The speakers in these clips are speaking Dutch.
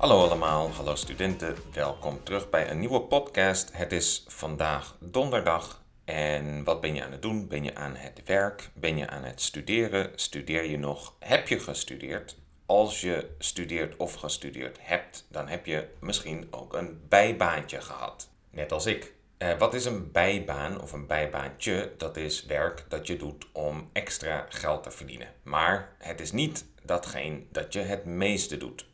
Hallo allemaal, hallo studenten, welkom terug bij een nieuwe podcast. Het is vandaag donderdag en wat ben je aan het doen? Ben je aan het werk? Ben je aan het studeren? Studeer je nog? Heb je gestudeerd? Als je studeert of gestudeerd hebt, dan heb je misschien ook een bijbaantje gehad. Net als ik. Eh, wat is een bijbaan of een bijbaantje? Dat is werk dat je doet om extra geld te verdienen. Maar het is niet datgene dat je het meeste doet.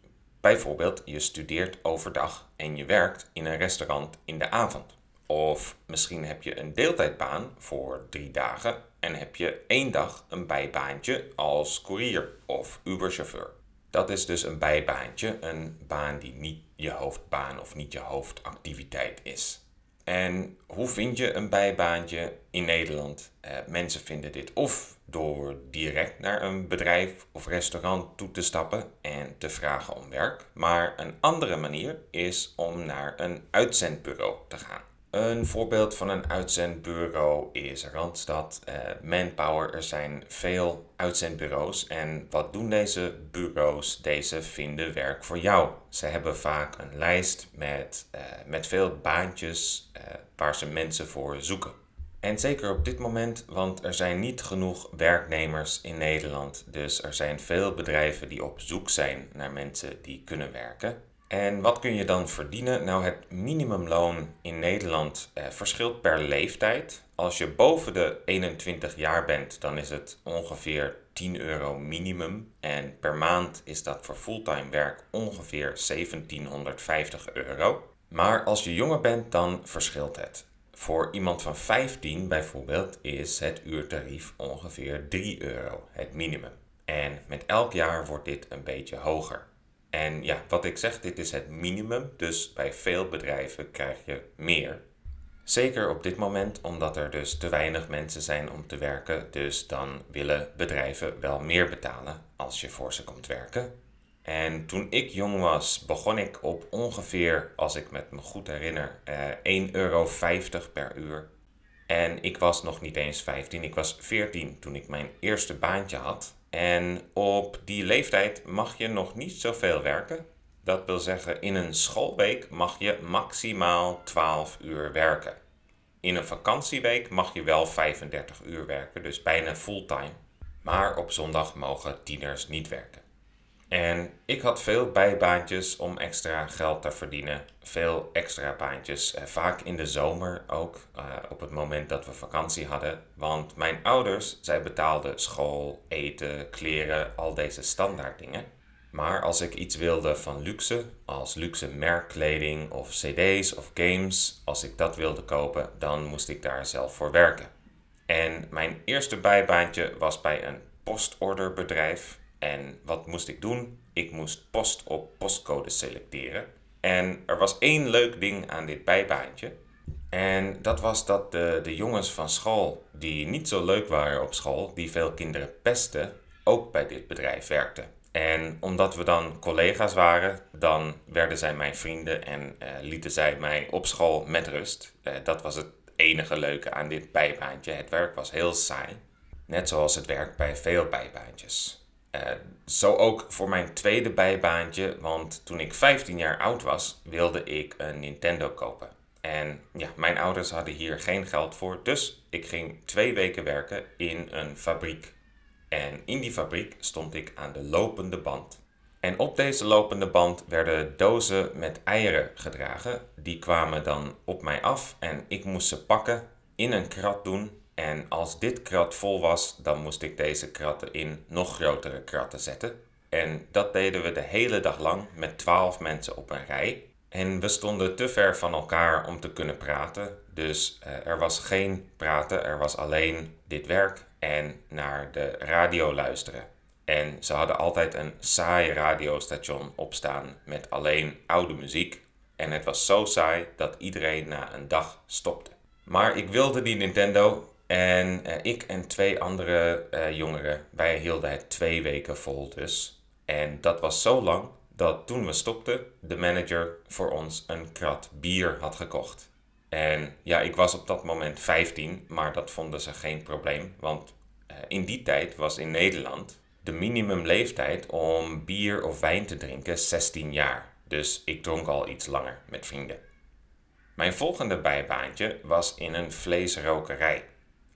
Bijvoorbeeld, je studeert overdag en je werkt in een restaurant in de avond. Of misschien heb je een deeltijdbaan voor drie dagen en heb je één dag een bijbaantje als courier of Uberchauffeur. Dat is dus een bijbaantje, een baan die niet je hoofdbaan of niet je hoofdactiviteit is. En hoe vind je een bijbaantje in Nederland? Eh, mensen vinden dit of door direct naar een bedrijf of restaurant toe te stappen en te vragen om werk. Maar een andere manier is om naar een uitzendbureau te gaan. Een voorbeeld van een uitzendbureau is Randstad, uh, Manpower. Er zijn veel uitzendbureaus. En wat doen deze bureaus? Deze vinden werk voor jou. Ze hebben vaak een lijst met, uh, met veel baantjes uh, waar ze mensen voor zoeken. En zeker op dit moment, want er zijn niet genoeg werknemers in Nederland. Dus er zijn veel bedrijven die op zoek zijn naar mensen die kunnen werken. En wat kun je dan verdienen? Nou, het minimumloon in Nederland eh, verschilt per leeftijd. Als je boven de 21 jaar bent, dan is het ongeveer 10 euro minimum. En per maand is dat voor fulltime werk ongeveer 1750 euro. Maar als je jonger bent, dan verschilt het. Voor iemand van 15 bijvoorbeeld is het uurtarief ongeveer 3 euro, het minimum. En met elk jaar wordt dit een beetje hoger. En ja, wat ik zeg, dit is het minimum, dus bij veel bedrijven krijg je meer. Zeker op dit moment, omdat er dus te weinig mensen zijn om te werken, dus dan willen bedrijven wel meer betalen als je voor ze komt werken. En toen ik jong was, begon ik op ongeveer, als ik me goed herinner, eh, 1,50 euro per uur. En ik was nog niet eens 15, ik was 14 toen ik mijn eerste baantje had. En op die leeftijd mag je nog niet zoveel werken. Dat wil zeggen, in een schoolweek mag je maximaal 12 uur werken. In een vakantieweek mag je wel 35 uur werken, dus bijna fulltime. Maar op zondag mogen tieners niet werken. En ik had veel bijbaantjes om extra geld te verdienen. Veel extra baantjes, eh, vaak in de zomer ook, eh, op het moment dat we vakantie hadden. Want mijn ouders, zij betaalden school, eten, kleren, al deze standaard dingen. Maar als ik iets wilde van luxe, als luxe merkkleding of cd's of games, als ik dat wilde kopen, dan moest ik daar zelf voor werken. En mijn eerste bijbaantje was bij een postorderbedrijf en wat moest ik doen? Ik moest post op postcode selecteren. En er was één leuk ding aan dit bijbaantje. En dat was dat de, de jongens van school, die niet zo leuk waren op school, die veel kinderen pesten, ook bij dit bedrijf werkten. En omdat we dan collega's waren, dan werden zij mijn vrienden en uh, lieten zij mij op school met rust. Uh, dat was het enige leuke aan dit bijbaantje. Het werk was heel saai, net zoals het werk bij veel bijbaantjes. Uh, zo ook voor mijn tweede bijbaantje, want toen ik 15 jaar oud was, wilde ik een Nintendo kopen. En ja, mijn ouders hadden hier geen geld voor, dus ik ging twee weken werken in een fabriek. En in die fabriek stond ik aan de lopende band. En op deze lopende band werden dozen met eieren gedragen. Die kwamen dan op mij af en ik moest ze pakken, in een krat doen en als dit krat vol was, dan moest ik deze kratten in nog grotere kratten zetten. En dat deden we de hele dag lang met 12 mensen op een rij. En we stonden te ver van elkaar om te kunnen praten. Dus uh, er was geen praten, er was alleen dit werk en naar de radio luisteren. En ze hadden altijd een saai radiostation opstaan met alleen oude muziek. En het was zo saai dat iedereen na een dag stopte. Maar ik wilde die Nintendo en uh, ik en twee andere uh, jongeren, wij hielden het twee weken vol dus. En dat was zo lang dat toen we stopten, de manager voor ons een krat bier had gekocht. En ja, ik was op dat moment 15, maar dat vonden ze geen probleem. Want uh, in die tijd was in Nederland de minimumleeftijd om bier of wijn te drinken 16 jaar. dus ik dronk al iets langer met vrienden. Mijn volgende bijbaantje was in een vleesrokerij.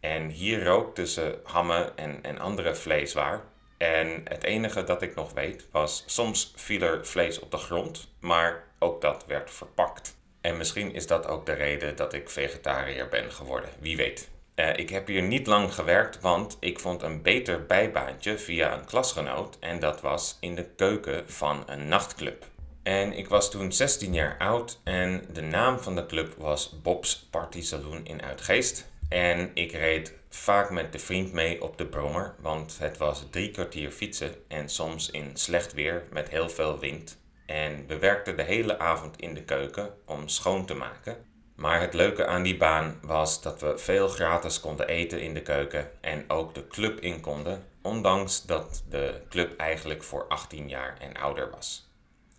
En hier rookten ze hammen en, en andere vleeswaar. En het enige dat ik nog weet was, soms viel er vlees op de grond, maar ook dat werd verpakt. En misschien is dat ook de reden dat ik vegetariër ben geworden, wie weet. Uh, ik heb hier niet lang gewerkt, want ik vond een beter bijbaantje via een klasgenoot en dat was in de keuken van een nachtclub. En ik was toen 16 jaar oud en de naam van de club was Bob's Party Saloon in Uitgeest. En ik reed vaak met de vriend mee op de brommer, want het was drie kwartier fietsen en soms in slecht weer met heel veel wind. En we werkten de hele avond in de keuken om schoon te maken. Maar het leuke aan die baan was dat we veel gratis konden eten in de keuken en ook de club in konden, ondanks dat de club eigenlijk voor 18 jaar en ouder was.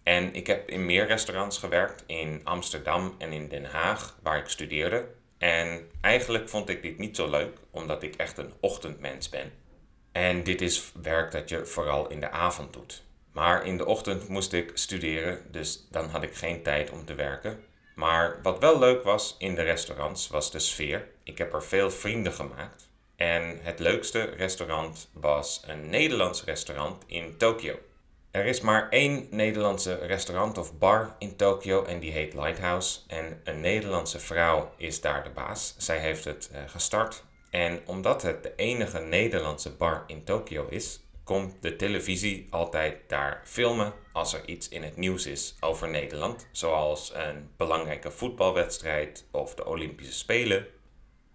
En ik heb in meer restaurants gewerkt, in Amsterdam en in Den Haag, waar ik studeerde. En eigenlijk vond ik dit niet zo leuk, omdat ik echt een ochtendmens ben. En dit is werk dat je vooral in de avond doet. Maar in de ochtend moest ik studeren, dus dan had ik geen tijd om te werken. Maar wat wel leuk was in de restaurants was de sfeer. Ik heb er veel vrienden gemaakt. En het leukste restaurant was een Nederlands restaurant in Tokio. Er is maar één Nederlandse restaurant of bar in Tokio en die heet Lighthouse. En een Nederlandse vrouw is daar de baas. Zij heeft het uh, gestart. En omdat het de enige Nederlandse bar in Tokio is, komt de televisie altijd daar filmen als er iets in het nieuws is over Nederland. Zoals een belangrijke voetbalwedstrijd of de Olympische Spelen.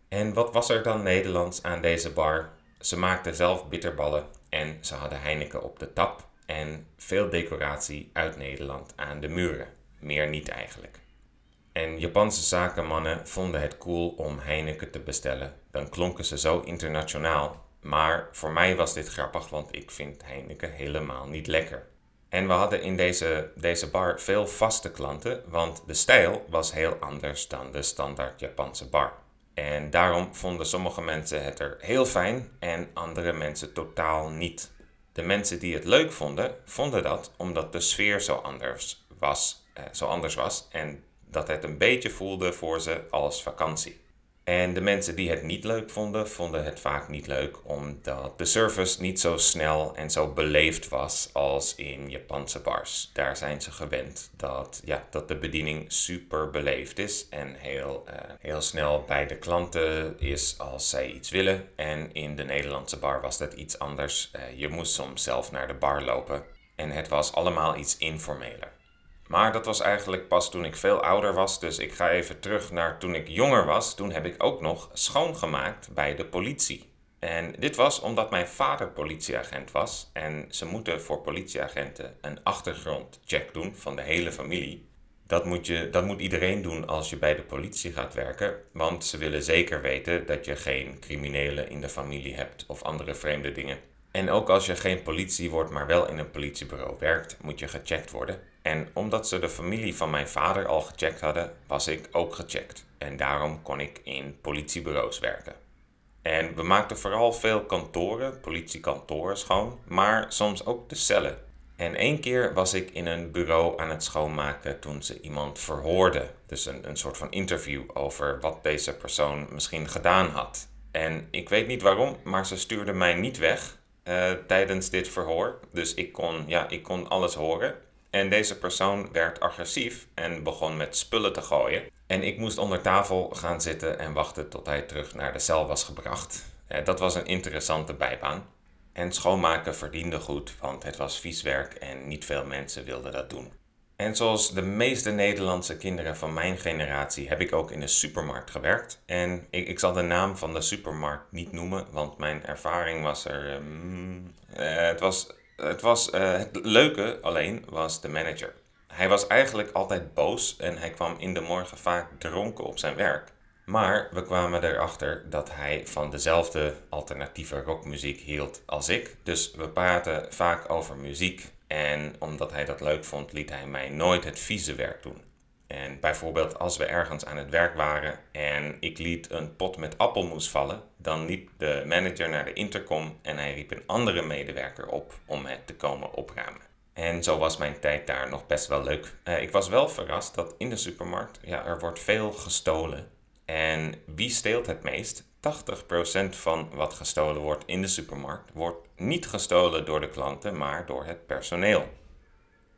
En wat was er dan Nederlands aan deze bar? Ze maakten zelf bitterballen en ze hadden Heineken op de tap en veel decoratie uit Nederland aan de muren. Meer niet eigenlijk. En Japanse zakenmannen vonden het cool om Heineken te bestellen. Dan klonken ze zo internationaal. Maar voor mij was dit grappig, want ik vind Heineken helemaal niet lekker. En we hadden in deze, deze bar veel vaste klanten, want de stijl was heel anders dan de standaard Japanse bar. En daarom vonden sommige mensen het er heel fijn en andere mensen totaal niet. De mensen die het leuk vonden, vonden dat omdat de sfeer zo anders was, eh, zo anders was en dat het een beetje voelde voor ze als vakantie. En de mensen die het niet leuk vonden, vonden het vaak niet leuk omdat de service niet zo snel en zo beleefd was als in Japanse bars. Daar zijn ze gewend dat, ja, dat de bediening super beleefd is en heel, uh, heel snel bij de klanten is als zij iets willen. En in de Nederlandse bar was dat iets anders. Uh, je moest soms zelf naar de bar lopen en het was allemaal iets informeler. Maar dat was eigenlijk pas toen ik veel ouder was. Dus ik ga even terug naar toen ik jonger was. Toen heb ik ook nog schoongemaakt bij de politie. En dit was omdat mijn vader politieagent was. En ze moeten voor politieagenten een achtergrondcheck doen van de hele familie. Dat moet, je, dat moet iedereen doen als je bij de politie gaat werken. Want ze willen zeker weten dat je geen criminelen in de familie hebt of andere vreemde dingen. En ook als je geen politie wordt, maar wel in een politiebureau werkt, moet je gecheckt worden. En omdat ze de familie van mijn vader al gecheckt hadden, was ik ook gecheckt. En daarom kon ik in politiebureaus werken. En we maakten vooral veel kantoren, politiekantoren schoon, maar soms ook de cellen. En één keer was ik in een bureau aan het schoonmaken toen ze iemand verhoorden. Dus een, een soort van interview over wat deze persoon misschien gedaan had. En ik weet niet waarom, maar ze stuurde mij niet weg uh, tijdens dit verhoor. Dus ik kon, ja, ik kon alles horen. En deze persoon werd agressief en begon met spullen te gooien. En ik moest onder tafel gaan zitten en wachten tot hij terug naar de cel was gebracht. Uh, dat was een interessante bijbaan. En schoonmaken verdiende goed, want het was vies werk en niet veel mensen wilden dat doen. En zoals de meeste Nederlandse kinderen van mijn generatie heb ik ook in een supermarkt gewerkt. En ik, ik zal de naam van de supermarkt niet noemen, want mijn ervaring was er. Um, het, was, het, was, uh, het leuke alleen was de manager. Hij was eigenlijk altijd boos en hij kwam in de morgen vaak dronken op zijn werk. Maar we kwamen erachter dat hij van dezelfde alternatieve rockmuziek hield als ik. Dus we praten vaak over muziek en omdat hij dat leuk vond, liet hij mij nooit het vieze werk doen. En bijvoorbeeld als we ergens aan het werk waren en ik liet een pot met appelmoes vallen, dan liep de manager naar de intercom en hij riep een andere medewerker op om het te komen opruimen. En zo was mijn tijd daar nog best wel leuk. Uh, ik was wel verrast dat in de supermarkt, ja, er wordt veel gestolen. En wie steelt het meest? 80% van wat gestolen wordt in de supermarkt wordt niet gestolen door de klanten, maar door het personeel.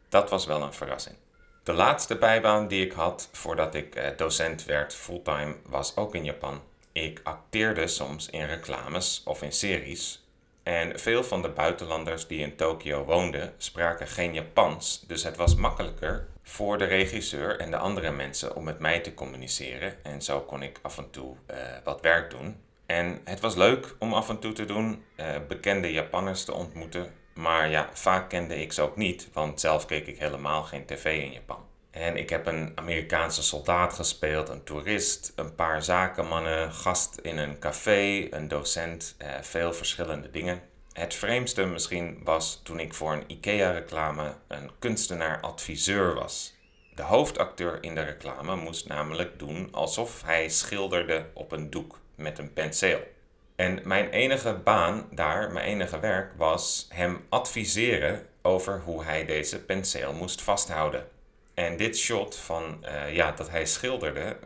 Dat was wel een verrassing. De laatste bijbaan die ik had voordat ik eh, docent werd fulltime was ook in Japan. Ik acteerde soms in reclames of in series. En veel van de buitenlanders die in Tokio woonden spraken geen Japans, dus het was makkelijker voor de regisseur en de andere mensen om met mij te communiceren. En zo kon ik af en toe uh, wat werk doen. En het was leuk om af en toe te doen, uh, bekende Japanners te ontmoeten. Maar ja, vaak kende ik ze ook niet, want zelf keek ik helemaal geen tv in Japan. En ik heb een Amerikaanse soldaat gespeeld, een toerist, een paar zakenmannen, gast in een café, een docent, eh, veel verschillende dingen. Het vreemdste misschien was toen ik voor een IKEA-reclame een kunstenaar-adviseur was. De hoofdacteur in de reclame moest namelijk doen alsof hij schilderde op een doek met een penseel. En mijn enige baan daar, mijn enige werk, was hem adviseren over hoe hij deze penseel moest vasthouden. En dit shot van uh, ja, dat hij schilderde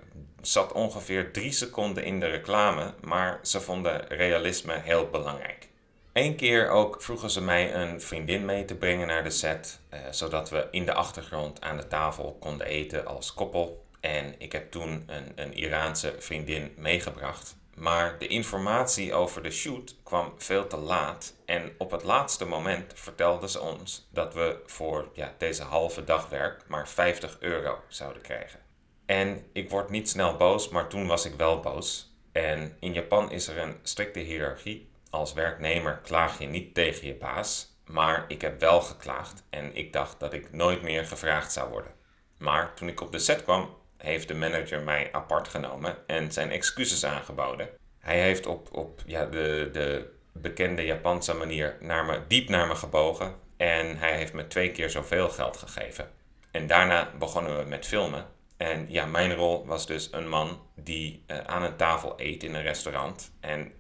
zat ongeveer drie seconden in de reclame, maar ze vonden realisme heel belangrijk. Eén keer ook vroegen ze mij een vriendin mee te brengen naar de set, uh, zodat we in de achtergrond aan de tafel konden eten als koppel. En ik heb toen een, een Iraanse vriendin meegebracht. Maar de informatie over de shoot kwam veel te laat. En op het laatste moment vertelden ze ons dat we voor ja, deze halve dag werk maar 50 euro zouden krijgen. En ik word niet snel boos, maar toen was ik wel boos. En in Japan is er een strikte hiërarchie. Als werknemer klaag je niet tegen je baas. Maar ik heb wel geklaagd en ik dacht dat ik nooit meer gevraagd zou worden. Maar toen ik op de set kwam, heeft de manager mij apart genomen en zijn excuses aangeboden. Hij heeft op, op ja, de, de bekende Japanse manier naar me, diep naar me gebogen en hij heeft me twee keer zoveel geld gegeven. En daarna begonnen we met filmen. En ja, mijn rol was dus een man die uh, aan een tafel eet in een restaurant. En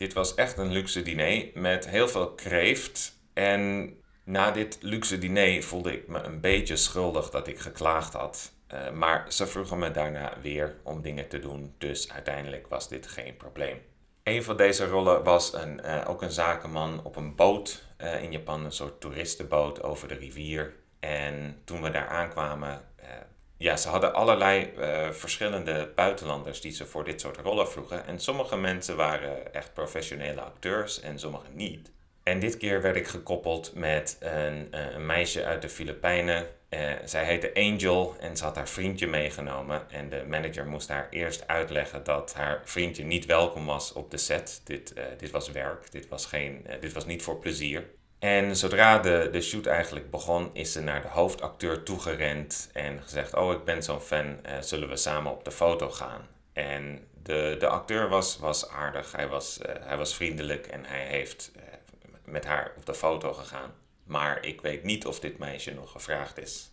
dit was echt een luxe diner met heel veel kreeft. En na dit luxe diner voelde ik me een beetje schuldig dat ik geklaagd had. Uh, maar ze vroegen me daarna weer om dingen te doen, dus uiteindelijk was dit geen probleem. Een van deze rollen was een, uh, ook een zakenman op een boot uh, in Japan, een soort toeristenboot over de rivier. En toen we daar aankwamen, ja, ze hadden allerlei verschillende buitenlanders die ze voor dit soort rollen vroegen. En sommige mensen waren echt professionele acteurs en sommige niet. En dit keer werd ik gekoppeld met een, een meisje uit de Filipijnen uh, zij heette Angel en ze had haar vriendje meegenomen. En de manager moest haar eerst uitleggen dat haar vriendje niet welkom was op de set. Dit, dit was werk, dit was, geen, dit was niet voor plezier. En zodra de, de shoot eigenlijk begon, is ze naar de hoofdacteur toegerend en gezegd: Oh, ik ben zo'n fan, zullen we samen op de foto gaan? En de, de acteur was, was aardig, hij was, hij was vriendelijk en hij heeft met haar op de foto gegaan. Maar ik weet niet of dit meisje nog gevraagd is.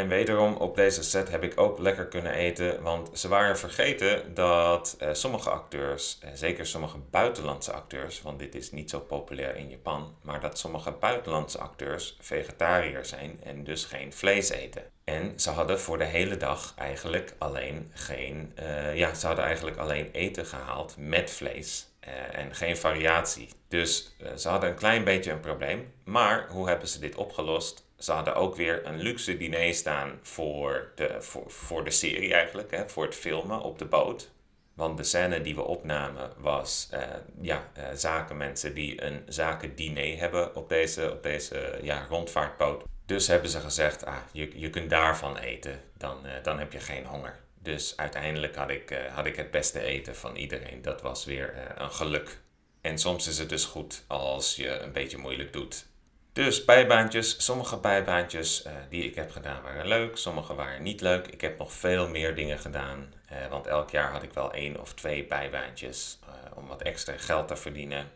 En wederom op deze set heb ik ook lekker kunnen eten, want ze waren vergeten dat eh, sommige acteurs, eh, zeker sommige buitenlandse acteurs, want dit is niet zo populair in Japan, maar dat sommige buitenlandse acteurs vegetariër zijn en dus geen vlees eten. En ze hadden voor de hele dag eigenlijk alleen geen, uh, ja, ze hadden eigenlijk alleen eten gehaald met vlees. Uh, en geen variatie. Dus ze hadden een klein beetje een probleem. Maar hoe hebben ze dit opgelost? Ze hadden ook weer een luxe diner staan voor de, voor, voor de serie eigenlijk, hè, voor het filmen op de boot. Want de scène die we opnamen was uh, ja, zakenmensen die een zakendiner hebben op deze, op deze ja, rondvaartboot. Dus hebben ze gezegd, ah, je, je kunt daarvan eten, dan, dan heb je geen honger. Dus uiteindelijk had ik, uh, had ik het beste eten van iedereen. Dat was weer uh, een geluk. En soms is het dus goed als je een beetje moeilijk doet. Dus bijbaantjes, sommige bijbaantjes uh, die ik heb gedaan waren leuk, sommige waren niet leuk. Ik heb nog veel meer dingen gedaan, want elk jaar had ik wel één of twee bijbaantjes om wat extra geld te verdienen.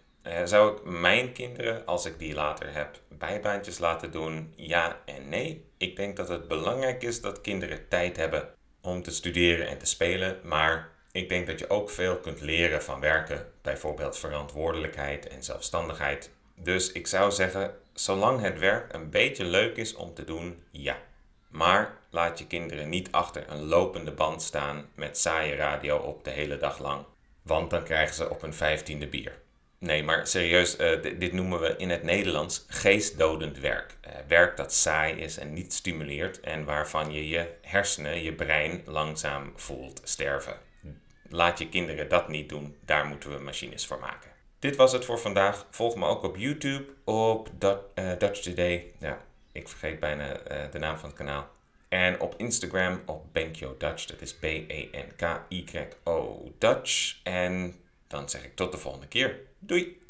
zou ik mijn kinderen, als ik die later heb, bijbaantjes laten doen? Ja en nee. Ik denk dat het belangrijk is dat kinderen tijd hebben om te studeren en te spelen, maar ik denk dat je ook veel kunt leren van werken, bijvoorbeeld verantwoordelijkheid en zelfstandigheid. Dus ik zou zeggen, Zolang het werk een beetje leuk is om te doen, ja. Maar laat je kinderen niet achter een lopende band staan met saaie radio op de hele dag lang. Want dan krijgen ze op een vijftiende bier. Nee, maar serieus, uh, dit, noemen we in het Nederlands geestdodend werk. Uh, werk dat saai is en niet stimuleert en waarvan je je hersenen, je brein langzaam voelt sterven. Laat je kinderen dat niet doen, daar moeten we machines voor maken. Dit was het voor vandaag. Volg me ook op YouTube op uh, Dutch Today. Ja, ik vergeet bijna de naam van het kanaal. En op Instagram op Benkyo Dutch. Dat is B-E-N-K-Y-O Dutch. En dan zeg ik tot de volgende keer. Doei!